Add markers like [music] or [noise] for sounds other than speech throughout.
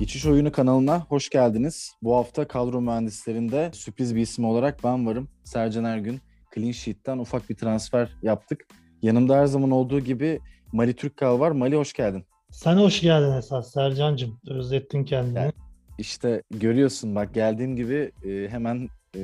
Geçiş Oyunu kanalına hoş geldiniz. Bu hafta kadro mühendislerinde sürpriz bir isim olarak ben varım. Sercan Ergün. Clean Sheet'ten ufak bir transfer yaptık. Yanımda her zaman olduğu gibi Mali Türkkal var. Mali hoş geldin. Sen hoş geldin esas Sercan'cığım. Özlettin kendini. Yani, işte görüyorsun bak geldiğim gibi e, hemen e,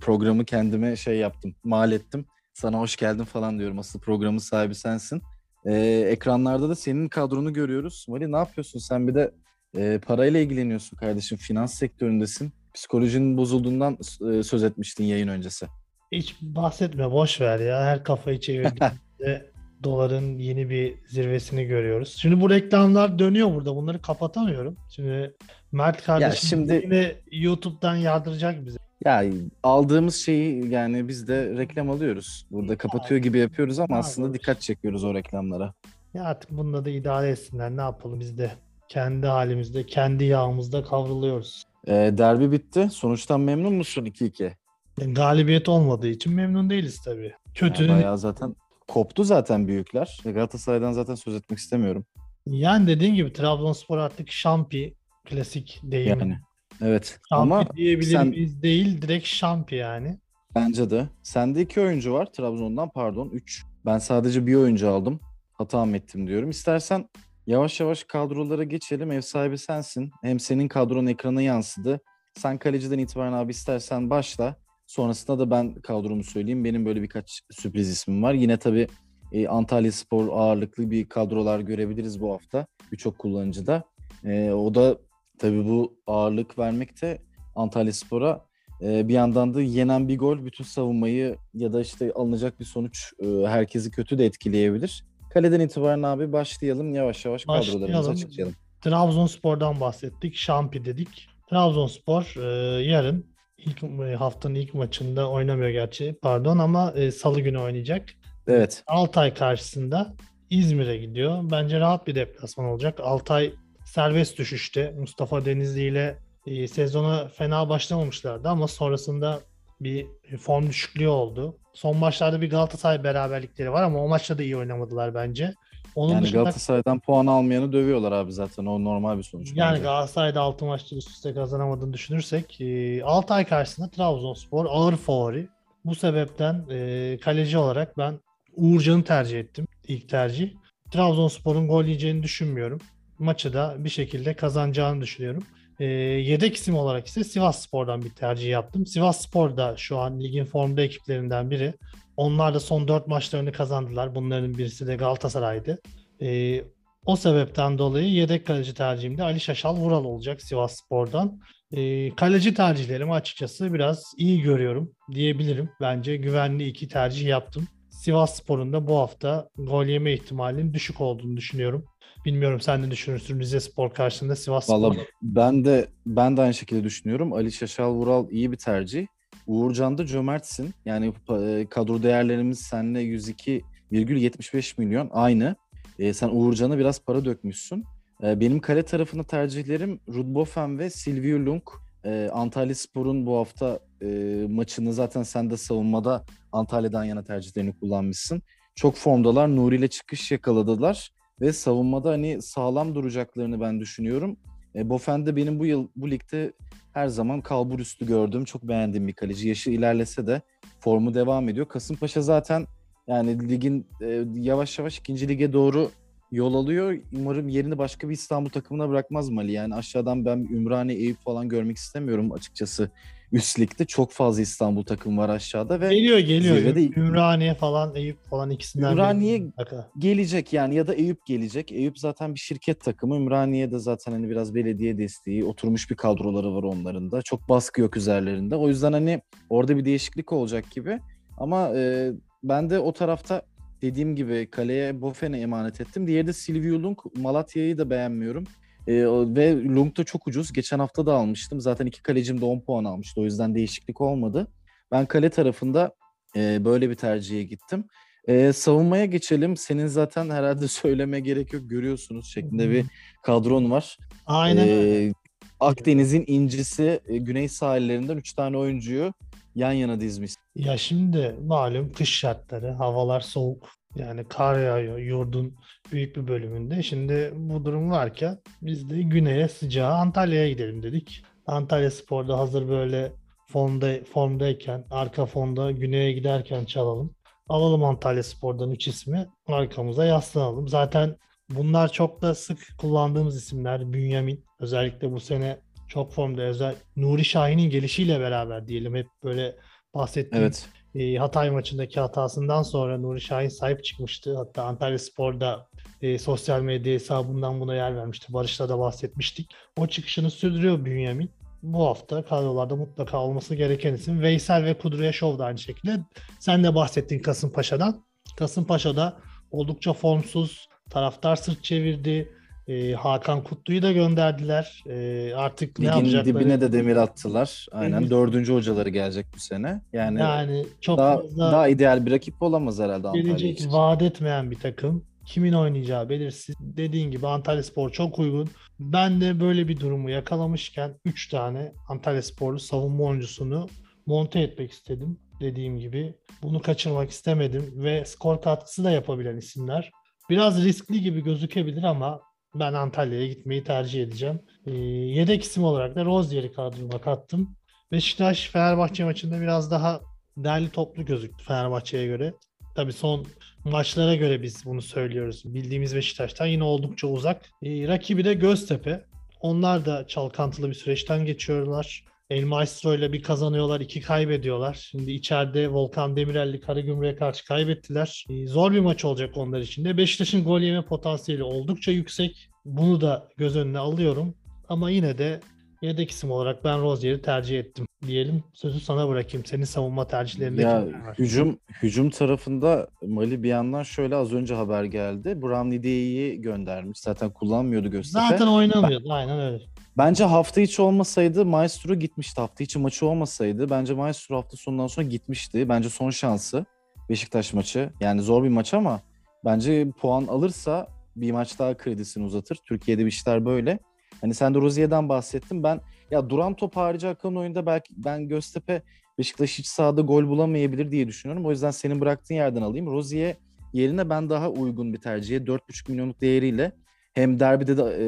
programı kendime şey yaptım, mal ettim. Sana hoş geldin falan diyorum. Asıl programın sahibi sensin. E, ekranlarda da senin kadronu görüyoruz. Mali ne yapıyorsun? Sen bir de e, parayla ilgileniyorsun kardeşim. Finans sektöründesin. Psikolojinin bozulduğundan e, söz etmiştin yayın öncesi. Hiç bahsetme boş ver ya. Her kafayı çevirdiğimizde [laughs] doların yeni bir zirvesini görüyoruz. Şimdi bu reklamlar dönüyor burada. Bunları kapatamıyorum. Şimdi Mert kardeşim Ya şimdi- yine YouTube'dan yardıracak bize. Ya aldığımız şeyi yani biz de reklam alıyoruz. Burada kapatıyor gibi yapıyoruz ama aslında dikkat çekiyoruz o reklamlara. Ya artık bununla da idare etsinler. Ne yapalım biz de kendi halimizde, kendi yağımızda kavruluyoruz. E, derbi bitti. Sonuçtan memnun musun 2-2? Yani galibiyet olmadığı için memnun değiliz tabii. Kötü. Yani bayağı zaten koptu zaten büyükler. Galatasaray'dan zaten söz etmek istemiyorum. Yani dediğin gibi Trabzonspor artık şampi klasik deyim. Yani evet Şampi ama diyebilir sen- miyiz? Değil direkt şampi yani. bence de. Sende iki oyuncu var Trabzon'dan pardon 3. Ben sadece bir oyuncu aldım. Hata ettim diyorum. İstersen yavaş yavaş kadrolara geçelim. Ev sahibi sensin. Hem senin kadron ekrana yansıdı. Sen kaleciden itibaren abi istersen başla. Sonrasında da ben kadromu söyleyeyim. Benim böyle birkaç sürpriz ismim var. Yine tabii e, Antalya Spor ağırlıklı bir kadrolar görebiliriz bu hafta. Birçok kullanıcıda. E, o da tabii bu ağırlık vermekte Antalya Spor'a e, bir yandan da yenen bir gol bütün savunmayı ya da işte alınacak bir sonuç e, herkesi kötü de etkileyebilir. Kaleden itibaren abi başlayalım yavaş yavaş kadrolarımızı açıklayalım. Trabzonspor'dan bahsettik. Şampi dedik. Trabzonspor e, yarın ilk e, haftanın ilk maçında oynamıyor gerçi pardon ama e, salı günü oynayacak. Evet. Altay karşısında İzmir'e gidiyor. Bence rahat bir deplasman olacak. Altay serbest düşüşte. Mustafa Denizli ile e, sezona fena başlamamışlardı ama sonrasında bir form düşüklüğü oldu. Son maçlarda bir Galatasaray beraberlikleri var ama o maçta da iyi oynamadılar bence. Onun yani dışında Galatasaray'dan puan almayanı dövüyorlar abi zaten. O normal bir sonuç. yani bence. Galatasaray'da 6 maçta üst üste kazanamadığını düşünürsek e, Altay karşısında Trabzonspor ağır favori. Bu sebepten e, kaleci olarak ben Uğurcan'ı tercih ettim. ilk tercih. Trabzonspor'un gol yiyeceğini düşünmüyorum. Maçı da bir şekilde kazanacağını düşünüyorum. E, yedek isim olarak ise Sivas Spor'dan bir tercih yaptım. Sivas Spor da şu an ligin formda ekiplerinden biri. Onlar da son 4 maçlarını kazandılar. Bunların birisi de Galatasaray'dı. E, o sebepten dolayı yedek kaleci tercihim de Ali Şaşal Vural olacak Sivas Spor'dan. E, kaleci tercihlerimi açıkçası biraz iyi görüyorum diyebilirim. Bence güvenli iki tercih yaptım. Sivas Spor'un da bu hafta gol yeme ihtimalinin düşük olduğunu düşünüyorum. Bilmiyorum sen ne düşünürsün Rize Spor karşısında Sivas Spor. Vallahi ben de ben de aynı şekilde düşünüyorum. Ali Şaşal Vural iyi bir tercih. Uğurcan da cömertsin. Yani e, kadro değerlerimiz seninle 102,75 milyon aynı. E, sen Uğurcan'a biraz para dökmüşsün. E, benim kale tarafında tercihlerim Rudbofen ve Silvio Lung. E, Antalya Spor'un bu hafta e, maçını zaten sen de savunmada Antalya'dan yana tercihlerini kullanmışsın. Çok formdalar. Nuri ile çıkış yakaladılar ve savunmada hani sağlam duracaklarını ben düşünüyorum. E, Bofen de benim bu yıl bu ligde her zaman kalbur üstü gördüğüm, çok beğendiğim bir kaleci. Yaşı ilerlese de formu devam ediyor. Kasımpaşa zaten yani ligin e, yavaş yavaş ikinci lige doğru yol alıyor. Umarım yerini başka bir İstanbul takımına bırakmaz Mali. Yani aşağıdan ben Ümraniye, Eyüp falan görmek istemiyorum açıkçası. Üst ligde çok fazla İstanbul takım var aşağıda ve Geliyor geliyor. Zirvede- Ümraniye falan, Eyüp falan ikisinden biri Ümraniye- mutlaka. gelecek yani ya da Eyüp gelecek. Eyüp zaten bir şirket takımı. Ümraniye'de zaten hani biraz belediye desteği, oturmuş bir kadroları var onların da. Çok baskı yok üzerlerinde. O yüzden hani orada bir değişiklik olacak gibi. Ama e, ben de o tarafta dediğim gibi kaleye Bofen'e emanet ettim. Diğeri de Silvio Lung. Malatya'yı da beğenmiyorum. E, ve Lung da çok ucuz. Geçen hafta da almıştım. Zaten iki kalecim de 10 puan almıştı. O yüzden değişiklik olmadı. Ben kale tarafında e, böyle bir tercihe gittim. Ee, savunmaya geçelim. Senin zaten herhalde [laughs] söyleme gerek yok görüyorsunuz şeklinde bir kadron var. Aynen öyle. Akdeniz'in incisi e, güney sahillerinden 3 tane oyuncuyu yan yana dizmiş. Ya şimdi malum kış şartları, havalar soğuk. Yani kar yağıyor yurdun büyük bir bölümünde. Şimdi bu durum varken biz de güneye sıcağa Antalya'ya gidelim dedik. Antalya Spor'da hazır böyle formda, formdayken, arka fonda güneye giderken çalalım. Alalım Antalya Spor'dan 3 ismi arkamıza yaslanalım. Zaten bunlar çok da sık kullandığımız isimler. Bünyamin özellikle bu sene çok formda özel Nuri Şahin'in gelişiyle beraber diyelim hep böyle bahsettiğim Evet. e, Hatay maçındaki hatasından sonra Nuri Şahin sahip çıkmıştı. Hatta Antalya Spor'da e, sosyal medya hesabından buna yer vermişti. Barış'la da bahsetmiştik. O çıkışını sürdürüyor Bünyamin. Bu hafta kadrolarda mutlaka olması gereken isim. Veysel ve Kudruya Şov da aynı şekilde. Sen de bahsettin Kasımpaşa'dan. Kasımpaşa'da oldukça formsuz. Taraftar sırt çevirdi. E, Hakan Kutlu'yu da gönderdiler. E, artık ne Ligin yapacakları... dibine de demir attılar. Aynen. Deniz- Dördüncü hocaları gelecek bu sene. Yani, yani çok daha, fazla... daha ideal bir rakip olamaz herhalde Antalya gelecek için. vaat etmeyen bir takım. Kimin oynayacağı belirsiz. Dediğin gibi Antalya Spor çok uygun. Ben de böyle bir durumu yakalamışken 3 tane Antalya Sporlu savunma oyuncusunu monte etmek istedim. Dediğim gibi bunu kaçırmak istemedim ve skor katkısı da yapabilen isimler. Biraz riskli gibi gözükebilir ama ben Antalya'ya gitmeyi tercih edeceğim. Ee, yedek isim olarak da Rozier'i kadroma kattım. Beşiktaş Fenerbahçe maçında biraz daha derli toplu gözüktü Fenerbahçe'ye göre. Tabii son maçlara göre biz bunu söylüyoruz. Bildiğimiz Beşiktaş'tan yine oldukça uzak. Ee, rakibi de Göztepe. Onlar da çalkantılı bir süreçten geçiyorlar. El Maestro ile bir kazanıyorlar, iki kaybediyorlar. Şimdi içeride Volkan Demirel'li Karagümrük'e karşı kaybettiler. Ee, zor bir maç olacak onlar için de. Beşiktaş'ın gol yeme potansiyeli oldukça yüksek. Bunu da göz önüne alıyorum. Ama yine de yedek isim olarak ben Rozier'i tercih ettim diyelim. Sözü sana bırakayım. Senin savunma tercihlerinde Ya hücum hücum tarafında Mali bir yandan şöyle az önce haber geldi. Brown Nide'yi göndermiş. Zaten kullanmıyordu Göztepe. Zaten oynamıyordu. Aynen öyle. Bence hafta içi olmasaydı Maestro gitmişti. Hafta içi maçı olmasaydı bence Maestro hafta sonundan sonra gitmişti. Bence son şansı Beşiktaş maçı. Yani zor bir maç ama bence puan alırsa bir maç daha kredisini uzatır. Türkiye'de bir işler böyle. Hani sen de Rozier'den bahsettin. Ben ya duran top harici akan oyunda belki ben Göztepe Beşiktaş hiç sahada gol bulamayabilir diye düşünüyorum. O yüzden senin bıraktığın yerden alayım. Rozier yerine ben daha uygun bir tercihe 4,5 milyonluk değeriyle hem derbide de e,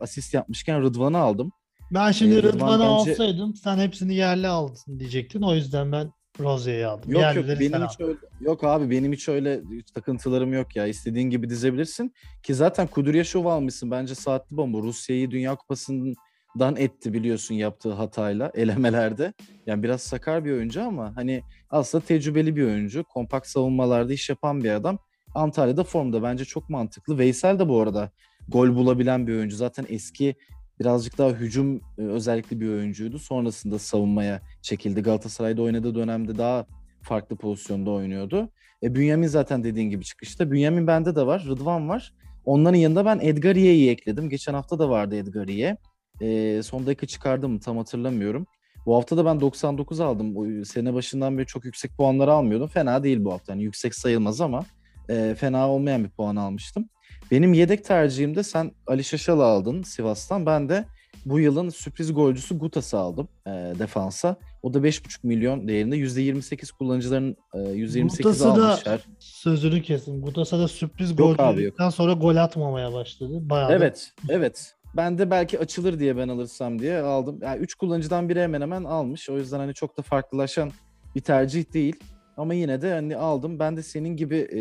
asist yapmışken Rıdvan'ı aldım. Ben şimdi Ee, Rıdvan Rıdvan'ı bence- alsaydım sen hepsini yerli aldın diyecektin. O yüzden ben Rozier'i aldım. Yok yok Yerlileri benim hiç öyle yok abi benim hiç öyle takıntılarım yok ya. İstediğin gibi dizebilirsin. Ki zaten Kudryashov almışsın. Bence saatli bomba. Rusya'yı Dünya Kupası'ndan etti biliyorsun yaptığı hatayla [laughs] elemelerde. Yani biraz sakar bir oyuncu ama hani aslında tecrübeli bir oyuncu. Kompakt savunmalarda iş yapan bir adam. Antalya'da formda bence çok mantıklı. Veysel de bu arada gol bulabilen bir oyuncu. Zaten eski birazcık daha hücum e, özellikli bir oyuncuydu. Sonrasında savunmaya çekildi. Galatasaray'da oynadığı dönemde daha farklı pozisyonda oynuyordu. E, Bünyamin zaten dediğin gibi çıkışta. Bünyamin bende de var. Rıdvan var. Onların yanında ben Edgariye'yi ekledim. Geçen hafta da vardı Edgariye. E, son dakika çıkardım mı tam hatırlamıyorum. Bu hafta da ben 99 aldım. Sene başından beri çok yüksek puanları almıyordum. Fena değil bu hafta. Yani yüksek sayılmaz ama e, fena olmayan bir puan almıştım. Benim yedek tercihimde sen Ali Şaşal'ı aldın Sivas'tan. Ben de bu yılın sürpriz golcüsü Gutas'ı aldım e, defansa. O da 5,5 milyon değerinde. %28 kullanıcıların e, %28'i Gutas'ı da- almışlar. Sözünü kesin. Gutasa da sürpriz Yok gol abi, yedikten sonra gol atmamaya başladı. Bayağı da- Evet, evet. Ben de belki açılır diye ben alırsam diye aldım. Yani 3 kullanıcıdan biri hemen hemen almış. O yüzden hani çok da farklılaşan bir tercih değil. Ama yine de hani aldım. Ben de senin gibi e,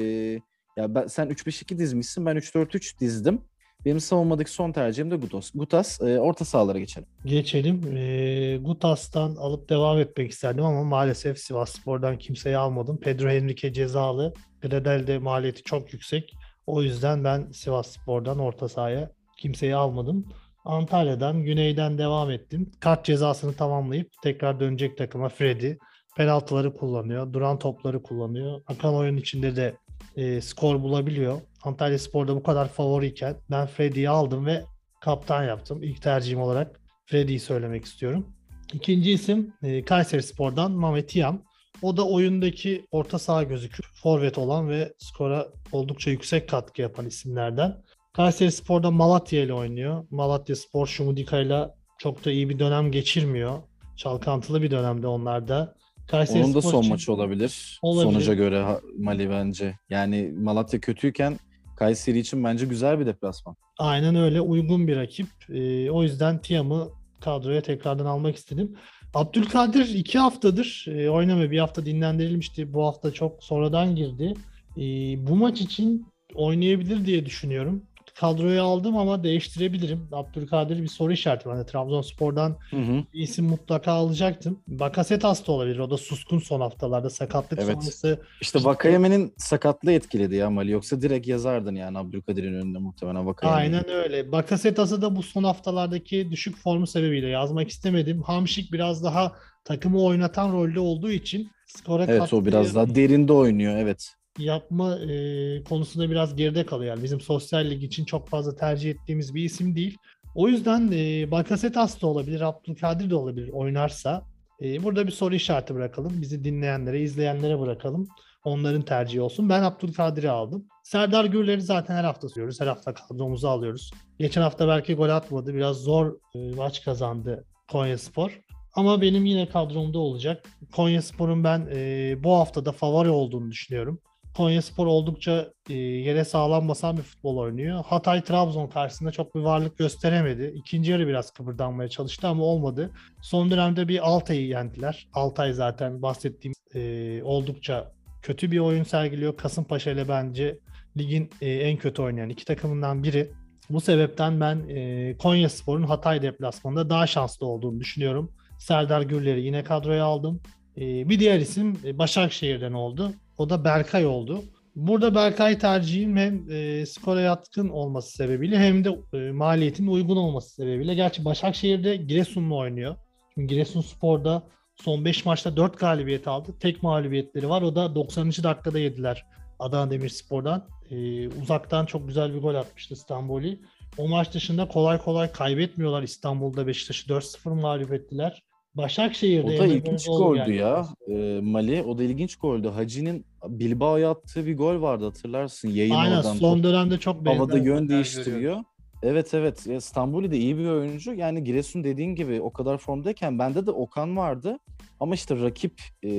ya ben, sen 3-5-2 dizmişsin. Ben 3-4-3 dizdim. Benim savunmadaki son tercihim de Gutas. Gutas e, orta sahalara geçelim. Geçelim. Ee, Gutas'tan alıp devam etmek isterdim ama maalesef Sivasspor'dan kimseyi almadım. Pedro Henrique cezalı. Gredel'de maliyeti çok yüksek. O yüzden ben Sivasspor'dan orta sahaya kimseyi almadım. Antalya'dan, güneyden devam ettim. Kart cezasını tamamlayıp tekrar dönecek takıma Freddy. Penaltıları kullanıyor, duran topları kullanıyor. Akan oyun içinde de e, skor bulabiliyor. Antalya Spor'da bu kadar favoriyken ben Freddy'yi aldım ve kaptan yaptım. İlk tercihim olarak Freddy'yi söylemek istiyorum. İkinci isim e, Kayseri Spor'dan Mehmet Yam. O da oyundaki orta saha gözükür. Forvet olan ve skora oldukça yüksek katkı yapan isimlerden. Kayseri Spor'da Malatya ile oynuyor. Malatya Spor Şumudika ile çok da iyi bir dönem geçirmiyor. Çalkantılı bir dönemde onlar da. Kayseri Onun da Spor son için maçı olabilir. Olabilir. Sonuca göre Mali bence. Yani Malatya kötüyken Kayseri için bence güzel bir deplasman. Aynen öyle uygun bir rakip. Ee, o yüzden Tiam'ı kadroya tekrardan almak istedim. Abdülkadir iki haftadır e, oynamıyor. Bir hafta dinlendirilmişti. Bu hafta çok sonradan girdi. Ee, bu maç için oynayabilir diye düşünüyorum. Kadroya aldım ama değiştirebilirim. Abdülkadir bir soru işareti. Ben de Trabzonspor'dan Hı hı. bir isim mutlaka alacaktım. Bakasetas da olabilir. O da suskun son haftalarda. Sakatlık Evet. sonrası İşte Vakayeme'nin sakatlığı etkiledi ya Mali. Yoksa direkt yazardın yani Abdülkadir'in önünde muhtemelen Vakayeme'yi. Aynen öyle. Bakasetas'ı da bu son haftalardaki düşük formu sebebiyle yazmak istemedim. Hamşik biraz daha takımı oynatan rolde olduğu için skora Evet o biraz daha derinde oynuyor evet. Yapma e, konusunda biraz geride kalıyor. Yani bizim sosyal lig için çok fazla tercih ettiğimiz bir isim değil. O yüzden e, Bakasetas da olabilir, Abdülkadir de olabilir oynarsa. E, burada bir soru işareti bırakalım. Bizi dinleyenlere, izleyenlere bırakalım. Onların tercihi olsun. Ben Abdülkadir'i aldım. Serdar Gürler'i zaten her hafta söylüyoruz. Her hafta kadromuza alıyoruz. Geçen hafta belki gol atmadı. Biraz zor e, maç kazandı Konyaspor. Ama benim yine kadromda olacak. Konyaspor'un ben e, bu haftada favori olduğunu düşünüyorum. Konyaspor oldukça e, yere sağlam basan bir futbol oynuyor. Hatay Trabzon karşısında çok bir varlık gösteremedi. İkinci yarı biraz kıpırdanmaya çalıştı ama olmadı. Son dönemde bir Altay'ı yendiler. Altay zaten bahsettiğim e, oldukça kötü bir oyun sergiliyor. Kasımpaşa ile bence ligin e, en kötü oynayan iki takımından biri. Bu sebepten ben e, Konyaspor'un Hatay deplasmanında daha şanslı olduğunu düşünüyorum. Serdar Gürler'i yine kadroya aldım. E, bir diğer isim e, Başakşehir'den oldu. O da Berkay oldu. Burada Berkay tercihim hem e, skora yatkın olması sebebiyle hem de e, maliyetin uygun olması sebebiyle. Gerçi Başakşehir'de Giresun'la oynuyor. Şimdi Giresunspor'da son 5 maçta 4 galibiyet aldı. Tek mağlubiyetleri var. O da 90. dakikada yediler Adana Demirspor'dan. E, uzaktan çok güzel bir gol atmıştı İstanbul'i. O maç dışında kolay kolay kaybetmiyorlar İstanbul'da Beşiktaş'ı 4-0 mağlup ettiler. Başakşehir'de O da ilginç goldü geldi. ya e, Mali. O da ilginç goldü. Hacı'nin Bilbao'ya attığı bir gol vardı hatırlarsın. Yayın Aynen oradan son top- dönemde çok benzer havada yön değiştiriyor. Evet evet. Ya, Stambuli de iyi bir oyuncu. Yani Giresun dediğin gibi o kadar formdayken bende de Okan vardı. Ama işte rakip e,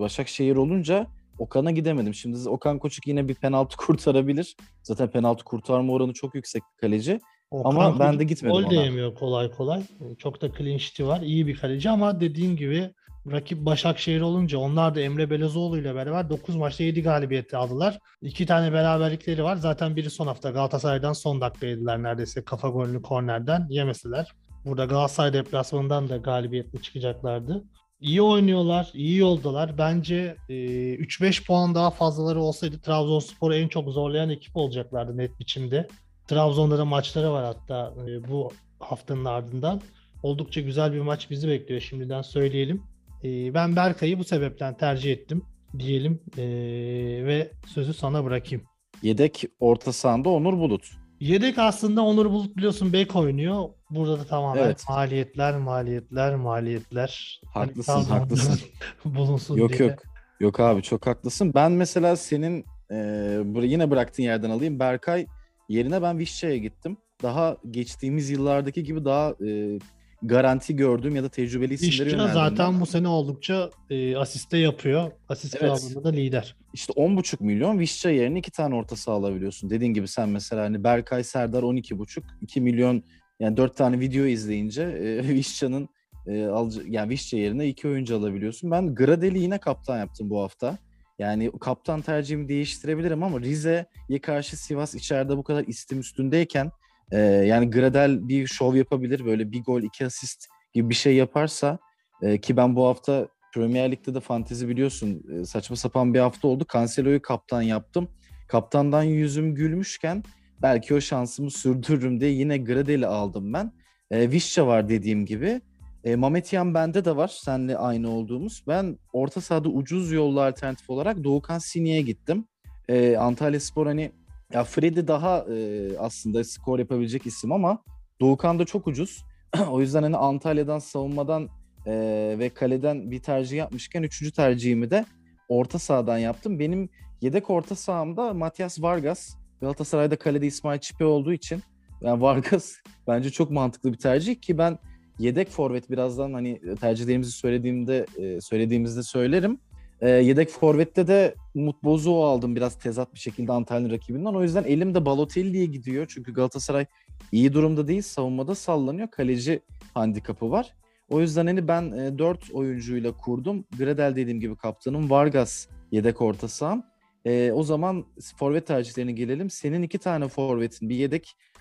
Başakşehir olunca Okan'a gidemedim. Şimdi Okan Koçuk yine bir penaltı [laughs] kurtarabilir. Zaten penaltı kurtarma oranı çok yüksek bir kaleci. Okan Ama ben de gitmedim Gol de ona. yemiyor kolay kolay. Çok da clean sheet'i var. İyi bir kaleci ama dediğin gibi rakip Başakşehir olunca onlar da Emre Belözoğlu ile beraber 9 maçta 7 galibiyeti aldılar. 2 tane beraberlikleri var. Zaten biri son hafta Galatasaray'dan son dakika yediler neredeyse kafa golünü kornerden yemeseler. Burada Galatasaray deplasmanından da galibiyetli çıkacaklardı. İyi oynuyorlar, iyi yoldalar. Bence e, 3-5 puan daha fazlaları olsaydı Trabzonspor'u en çok zorlayan ekip olacaklardı net biçimde. Trabzon'da da maçları var hatta e, bu haftanın ardından. Oldukça güzel bir maç bizi bekliyor şimdiden söyleyelim. E, ben Berkay'ı bu sebepten tercih ettim diyelim E, ve sözü sana bırakayım. Yedek orta sahanda Onur Bulut. Yedek aslında Onur Bulut biliyorsun bek oynuyor. Burada da tamamen Evet. maliyetler, maliyetler, maliyetler. Hani Haklısın, Trabzon'da haklısın. [laughs] bulunsun Yok diye. yok. Yok abi çok haklısın. Ben mesela senin e, yine bıraktığın yerden alayım. Berkay yerine ben Vişça'ya gittim. Daha geçtiğimiz yıllardaki gibi daha e, garanti gördüğüm ya da tecrübeli isimleri yöneldim. zaten ben. bu sene oldukça e, asiste yapıyor. Asist Evet. da lider. İşte 10,5 milyon Vişça yerine iki tane orta saha alabiliyorsun. Dediğin gibi sen mesela hani Berkay Serdar 12,5 2 milyon yani 4 tane video izleyince e, [laughs] Vişça'nın e, alıcı- yani Vişça yerine iki oyuncu alabiliyorsun. Ben Gradel'i yine kaptan yaptım bu hafta. Yani kaptan tercihimi değiştirebilirim ama Rize'ye karşı Sivas içeride bu kadar istim üstündeyken e, yani Gradel bir şov yapabilir. Böyle bir gol iki asist gibi bir şey yaparsa e, ki ben bu hafta Premier Lig'de de fantezi biliyorsun e, saçma sapan bir hafta oldu. Cancelo'yu kaptan yaptım. Kaptandan yüzüm gülmüşken belki o şansımı sürdürürüm diye yine Gradel'i aldım ben. E, Vişça var dediğim gibi. E, Mametyan bende de var. Seninle aynı olduğumuz. Ben orta sahada ucuz yollu alternatif olarak Doğukan Sini'ye gittim. E, Antalya Spor hani ya Freddy daha e, aslında skor yapabilecek isim ama Doğukan da çok ucuz. [clears throat] o yüzden hani Antalya'dan savunmadan e, ve kaleden bir tercih yapmışken üçüncü tercihimi de orta sahadan yaptım. Benim yedek orta sahamda Matias Vargas. Galatasaray'da kalede İsmail Çipe olduğu için yani Vargas [laughs] bence çok mantıklı bir tercih ki ben yedek forvet birazdan hani tercihlerimizi söylediğimde e, söylediğimizde söylerim. E, yedek forvette de Umut Bozuğ'u aldım biraz tezat bir şekilde Antalya'nın rakibinden. O yüzden elim de Balotelli'ye gidiyor. Çünkü Galatasaray iyi durumda değil. Savunmada sallanıyor. Kaleci handikapı var. O yüzden hani ben e, 4 oyuncuyla kurdum. Gradel dediğim gibi kaptanım. Vargas yedek orta saham. E, o zaman forvet tercihlerine gelelim. Senin iki tane forvetin, bir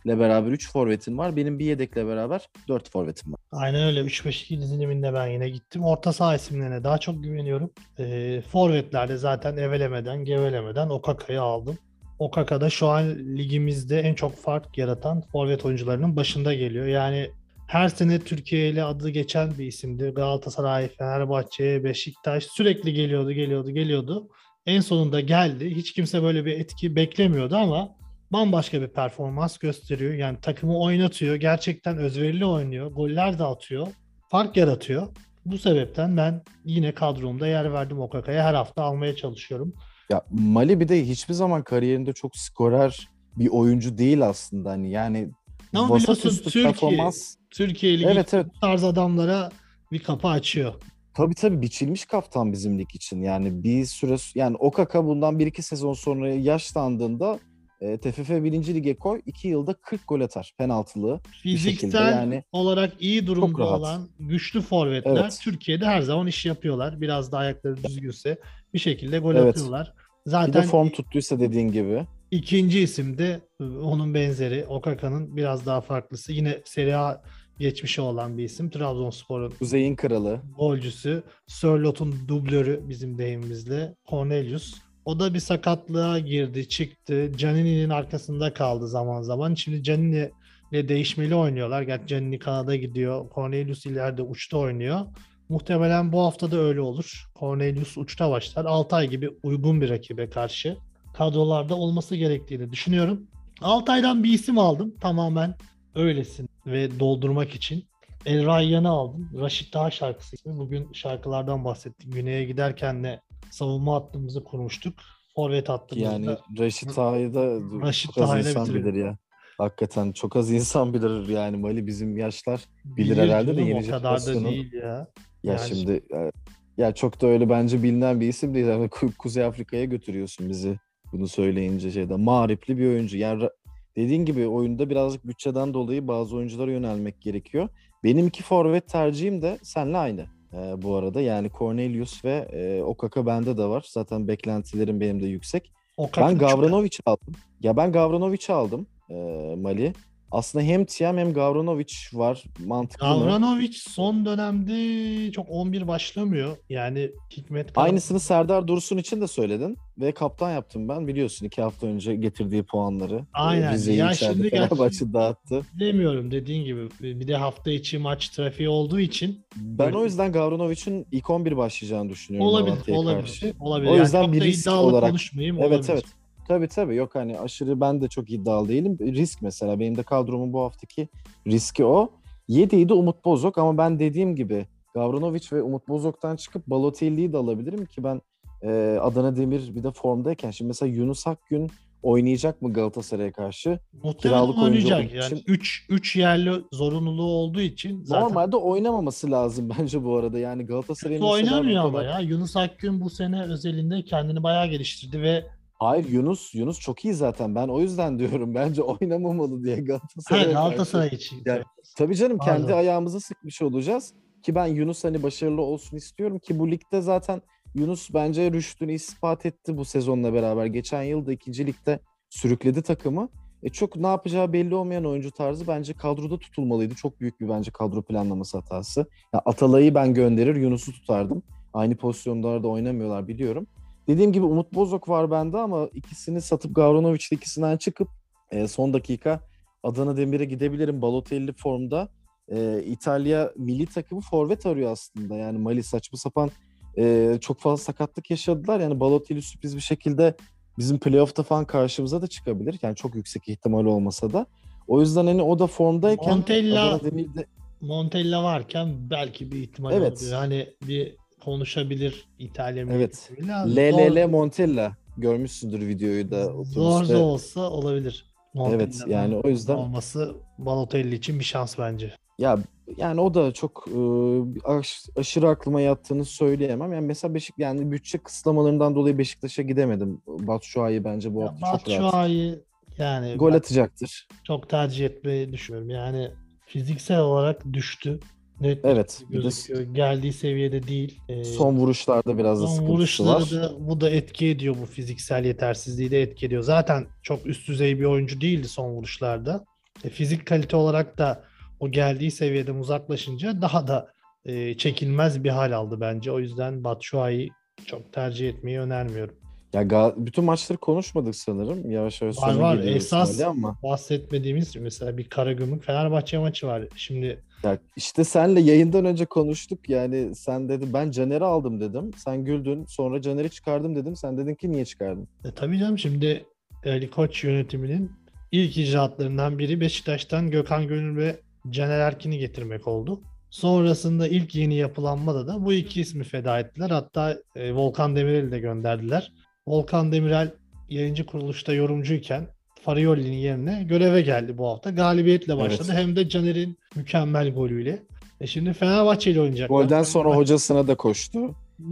yedekle beraber 3 forvetin var. Benim bir yedekle beraber 4 forvetim var. Aynen öyle. 3-5-2 diziliminde ben yine gittim. Orta saha isimlerine daha çok güveniyorum. E, forvetlerde zaten evelemeden, gevelemeden Okaka'yı aldım. Okaka da şu an ligimizde en çok fark yaratan forvet oyuncularının başında geliyor. Yani her sene Türkiye ile adı geçen bir isimdi. Galatasaray, Fenerbahçe, Beşiktaş sürekli geliyordu, geliyordu, geliyordu. En sonunda geldi. Hiç kimse böyle bir etki beklemiyordu ama bambaşka bir performans gösteriyor. Yani takımı oynatıyor. Gerçekten özverili oynuyor. Goller de atıyor. Fark yaratıyor. Bu sebepten ben yine kadromda yer verdim Okaka'ya. Her hafta almaya çalışıyorum. Ya Mali bir de hiçbir zaman kariyerinde çok skorer bir oyuncu değil aslında hani yani Ama biliyorsun Türkiye, performans Türkiye Ligi Evet, evet. tarz adamlara bir kapı açıyor. tabii tabii biçilmiş kaftan bizim lig için yani bir süre yani Okaka bundan 1-2 sezon sonra yaşlandığında e, TFF 1. Lige koy 2 yılda 40 gol atar penaltılı. Fiziksel şekilde yani olarak iyi durumda olan güçlü forvetler Evet. Türkiye'de her zaman iş yapıyorlar. Biraz da ayakları düzgünse bir şekilde gol Evet. atıyorlar. Bir de Zaten form tuttuysa dediğin gibi. ikinci isim de e, onun benzeri Okaka'nın biraz daha farklısı. Yine Serie A geçmişi olan bir isim. Trabzonspor'un Kuzey'in kralı. golcüsü. Sörlot'un dublörü bizim deyimimizle Cornelius. O da bir sakatlığa girdi, çıktı. Canini'nin arkasında kaldı zaman zaman. Şimdi Canini ile değişmeli oynuyorlar. Gerçi Canini Kanada gidiyor. Cornelius ileride uçta oynuyor. Muhtemelen bu hafta da öyle olur. Cornelius uçta başlar. Altay gibi uygun bir rakibe karşı kadrolarda olması gerektiğini düşünüyorum. Altay'dan bir isim aldım. Tamamen öylesin ve doldurmak için. El Rayyan'ı aldım. Raşit Dağ şarkısı ismi. Bugün şarkılardan bahsettik. Güney'e giderken de savunma hattımızı kurmuştuk. Forvet hattımızda. Yani Raşit Ağa'yı da Raşit çok az insan bitirelim. bilir ya. Hakikaten çok az insan bilir yani Mali bizim yaşlar bilir, Bilir herhalde de yeni kadar da değil ya. Ya Yani- şimdi e, ya çok da öyle bence bilinen bir isim değil. Yani Ku- Kuzey Afrika'ya götürüyorsun bizi bunu söyleyince şeyde. Mağripli bir oyuncu. Yani dediğin gibi oyunda birazcık bütçeden dolayı bazı oyunculara yönelmek gerekiyor. Benim iki forvet tercihim de seninle aynı e, bu arada. Yani Cornelius ve e, Okaka bende de var. Zaten beklentilerim benim de yüksek. Okaka Ben Gavranovic aldım. Ya ben Gavranovic aldım e, Mali. Aslında hem Tiam hem Gavranovic var. Mantıklı mı? Gavranovic son dönemde çok 11 başlamıyor. Yani Hikmet Kara- Aynısını Serdar Dursun için de söyledin ve kaptan yaptım ben biliyorsun iki hafta önce getirdiği puanları. Aynen. Ee, Rize'yi Ya şimdi Fenerbahçe dağıttı. Bilemiyorum dediğin gibi. Bir de hafta içi maç trafiği olduğu için Ben Böyle- o yüzden Gavranovic'in ilk 11 başlayacağını düşünüyorum olabilir. Olabilir. karşı. olabilir. O Yani yüzden çok bir risk olarak- konuşmayayım. Evet olabilir. evet. Tabii tabii yok hani aşırı ben de çok iddialı değilim. Risk mesela benim de kadromun bu haftaki riski o. 7'yi de Umut Bozok ama ben dediğim gibi Gavranovic ve Umut Bozok'tan çıkıp Balotelli'yi de alabilirim ki ben e, Adana Demir bir de formdayken şimdi mesela Yunus Akgün oynayacak mı Galatasaray'a karşı? Muhtemelen Kiralık oynayacak. Yani için- 3 3 yerli zorunluluğu olduğu için zaten Normalde oynamaması lazım [laughs] bence bu arada. Yani Galatasaray'ın oynamıyor ama kadar- ya. Yunus Akgün bu sene özelinde kendini bayağı geliştirdi ve Hayır Yunus Yunus çok iyi zaten. Ben o yüzden [laughs] diyorum. Bence oynamamalı diye ha, Galatasaray'a karşı. Galatasaray için. Yani- Tabii canım kendi Pardon. ayağımıza sıkmış olacağız. Ki ben Yunus hani başarılı olsun istiyorum ki bu ligde zaten Yunus bence rüştünü ispat etti bu sezonla beraber. Geçen yıl da ikinci ligde sürükledi takımı. E çok ne yapacağı belli olmayan oyuncu tarzı bence kadroda tutulmalıydı. Çok büyük bir bence kadro planlaması hatası. Ya Atalay'ı ben gönderir, Yunus'u tutardım. Aynı pozisyonlarda oynamıyorlar biliyorum. Dediğim gibi Umut Bozok var bende ama ikisini satıp Gavranovic'le ikisinden çıkıp e, son dakika Adana Demir'e gidebilirim. Balotelli formda. E, İtalya milli takımı forvet arıyor aslında. Yani Mali saçma sapan e, çok fazla sakatlık yaşadılar. Yani Balotelli sürpriz bir şekilde bizim playoff'ta falan karşımıza da çıkabilir. Yani çok yüksek ihtimal olmasa da. O yüzden hani o da formdayken Montella- Adana Demir'de Montella varken belki bir ihtimal Evet. olabilir. Hani bir konuşabilir İtalya Evet. LLL Montella görmüşsündür videoyu da. Zor da olsa olabilir. Evet, Montella'nın yani o yüzden- olması Balotelli için bir şans bence. Ya yani o da çok e, aş- aşırı aklıma yattığını söyleyemem. Yani mesela Beşik yani bütçe kısıtlamalarından dolayı Beşiktaş'a gidemedim. Batshuayi bence bu Ya hafta çok rahat. Batshuayi yani Gol atacaktır. çok tercih etmeyi düşünüyorum. Yani fiziksel olarak düştü. Net Evet, bir de gözüküyor. Geldiği seviyede değil. Ee, Son vuruşlarda biraz da son sıkıntısı var. da bu da etki ediyor bu fiziksel yetersizliği de etki ediyor. Zaten çok üst düzey bir oyuncu değildi son vuruşlarda. E, fizik kalite olarak da o geldiği seviyeden uzaklaşınca daha da e, çekilmez bir hal aldı bence. O yüzden Batshuayi çok tercih etmeyi önermiyorum. Ya bütün maçları konuşmadık sanırım. Yavaş yavaş Var sona var. Esas ama bahsetmediğimiz mesela bir Karagümrük Fenerbahçe maçı var. Şimdi ya işte senle yayından önce konuştuk. Yani sen dedi ben Caner'i aldım dedim. Sen güldün. Sonra Caner'i çıkardım dedim. Sen dedin ki niye çıkardın? E, tabii canım şimdi Ali Koç yönetiminin ilk icraatlarından biri Beşiktaş'tan Gökhan Gönül ve Caner Erkin'i getirmek oldu. Sonrasında ilk yeni yapılanmada da bu iki ismi feda ettiler. Hatta e, Volkan Demirel'i de gönderdiler. Volkan Demirel yayıncı kuruluşta yorumcuyken Farioli'nin yerine göreve geldi bu hafta. Galibiyetle başladı. Evet. Hem de Caner'in mükemmel golüyle. E şimdi Fenerbahçe ile oynayacaklar. Golden sonra hocasına da koştu.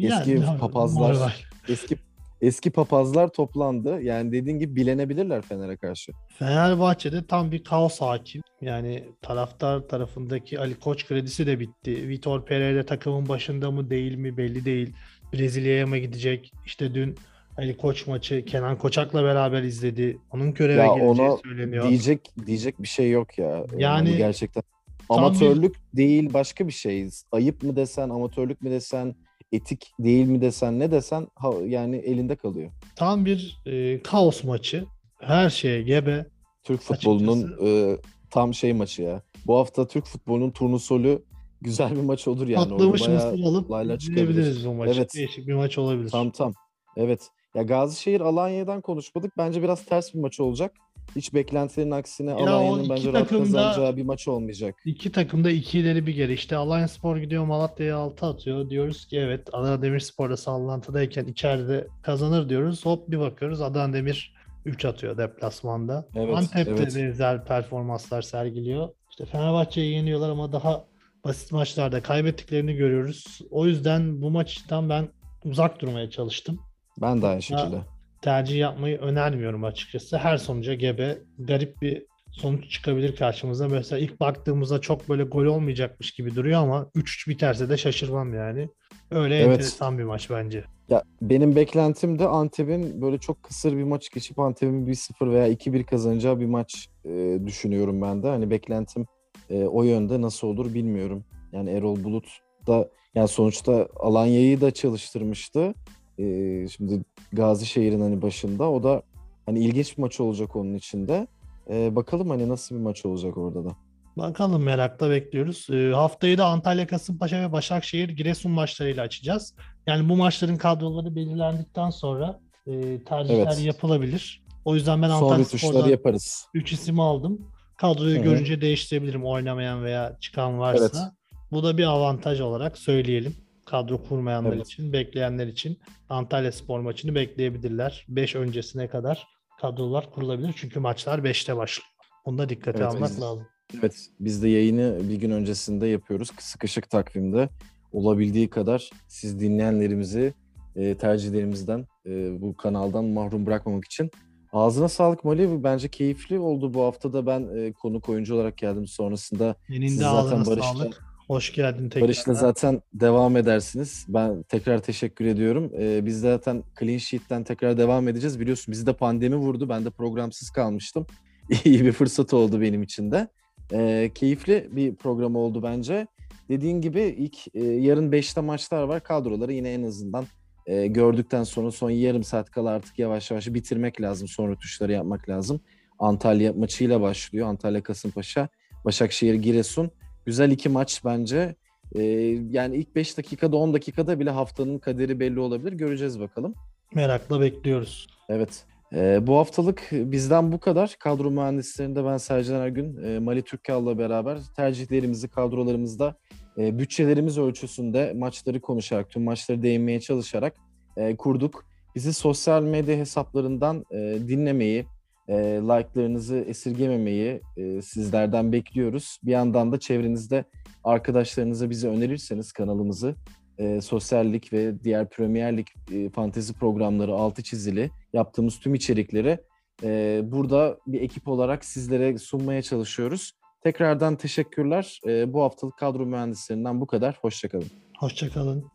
eski Yani, papazlar. normal. Eski eski papazlar toplandı. Yani dediğin gibi bilenebilirler Fener'e karşı. Fenerbahçe'de tam bir kaos hakim. Yani taraftar tarafındaki Ali Koç kredisi de bitti. Vitor Pereira takımın başında mı değil mi belli değil. Brezilya'ya mı gidecek? İşte dün Ali Koç maçı Kenan Koçak'la beraber izledi. Onun göreve Ya geleceği ona söyleniyor. Diyecek diyecek bir şey yok ya. Yani, Yani gerçekten tam bir- amatörlük değil başka bir şey. Ayıp mı desen, amatörlük mü desen, etik değil mi desen, ne desen ha- yani elinde kalıyor. Tam bir e, kaos maçı. Her şeye gebe. Türk futbolunun e, tam şey maçı ya. Bu hafta Türk futbolunun turnusolü [laughs] güzel bir maç olur yani. Patlamış mısır alıp izleyebiliriz bu maçı. Evet. Değişik bir maç olabilir. Tam tam. Evet. Ya Gazişehir Alanya'dan konuşmadık. Bence biraz ters bir maç olacak. Hiç beklentilerin aksine Alanya'nın bence rahat da- kazanacağı bir maç olmayacak. İki takım da iki ileri bir geri. İşte Alanyaspor gidiyor Malatya'ya 6 atıyor. Diyoruz ki evet Adana Demirspor'da sallantıdayken içeride kazanır diyoruz. Hop bir bakıyoruz Adana Demir 3 atıyor deplasmanda. Evet, Antep'te evet. benzer performanslar sergiliyor. İşte Fenerbahçe'yi yeniyorlar ama daha basit maçlarda kaybettiklerini görüyoruz. O yüzden bu maçtan ben uzak durmaya çalıştım. Ben de aynı şekilde. Tercih yapmayı önermiyorum açıkçası. Her sonuca gebe, garip bir sonuç çıkabilir karşımıza. Mesela ilk baktığımızda çok böyle gol olmayacakmış gibi duruyor ama 3-3 biterse de şaşırmam yani. Öyle Evet. enteresan bir maç bence. Ya benim beklentim de Antep'in böyle çok kısır bir maç geçip Antep'in 1-0 veya 2-1 kazanacağı bir maç e, düşünüyorum ben de. Hani beklentim e, o yönde nasıl olur bilmiyorum. Yani Erol Bulut da yani sonuçta Alanya'yı da çalıştırmıştı. E, şimdi Gazişehir'in hani başında o da hani ilginç bir maç olacak onun içinde. E, bakalım hani nasıl bir maç olacak orada da. Bakalım merakla bekliyoruz. Ee, haftayı da Antalya, Kasımpaşa ve Başakşehir, Giresun maçlarıyla açacağız. Yani bu maçların kadroları belirlendikten sonra e, tercihler Evet. yapılabilir. O yüzden ben Antalya Spor'dan yaparız. 3 isim aldım. Kadroyu Hı hı. görünce değiştirebilirim oynamayan veya çıkan varsa. Evet. Bu da bir avantaj olarak söyleyelim. Kadro kurmayanlar Evet. için, bekleyenler için Antalya Spor maçını bekleyebilirler. 5 öncesine kadar kadrolar kurulabilir. Çünkü maçlar 5'te başlıyor. Bunu da dikkate Evet, almak biz- lazım. Evet, biz de yayını bir gün öncesinde yapıyoruz. Sıkışık takvimde. Olabildiği kadar siz dinleyenlerimizi e, tercihlerimizden, e, bu kanaldan mahrum bırakmamak için. Ağzına sağlık Mali. Bence keyifli oldu bu hafta da ben e, konuk oyuncu olarak geldim. Sonrasında Senin siz zaten Barış'la, sağlık. Hoş geldin tekrar. Barış'la zaten devam edersiniz. Ben tekrar teşekkür ediyorum. E, biz zaten Clean Sheet'ten tekrar devam edeceğiz. Biliyorsun bizi de pandemi vurdu. Ben de programsız kalmıştım. [laughs] İyi bir fırsat oldu benim için de. E, keyifli bir program oldu bence. Dediğin gibi ilk e, yarın 5'te maçlar var. Kadroları yine en azından e, gördükten sonra son yarım saat kala artık yavaş yavaş bitirmek lazım. Son rötuşları yapmak lazım. Antalya maçıyla başlıyor. Antalya Kasımpaşa, Başakşehir Giresun. Güzel iki maç bence. E, yani ilk 5 dakikada 10 dakikada bile haftanın kaderi belli olabilir. Göreceğiz bakalım. Merakla bekliyoruz. Evet. Ee, bu haftalık bizden bu kadar. Kadro mühendislerinde ben Sercan Ergün, e, Mali Türkkal'la beraber tercihlerimizi kadrolarımızda e, bütçelerimiz ölçüsünde maçları konuşarak, tüm maçları değinmeye çalışarak e, kurduk. Bizi sosyal medya hesaplarından e, dinlemeyi, E, like'larınızı esirgememeyi e, sizlerden bekliyoruz. Bir yandan da çevrenizde arkadaşlarınıza bizi önerirseniz kanalımızı e, sosyallik ve diğer Premier Lig e, fantezi programları altı çizili yaptığımız tüm içerikleri e, burada bir ekip olarak sizlere sunmaya çalışıyoruz. Tekrardan teşekkürler. E, bu haftalık kadro mühendislerinden bu kadar. Hoşçakalın. Hoşçakalın.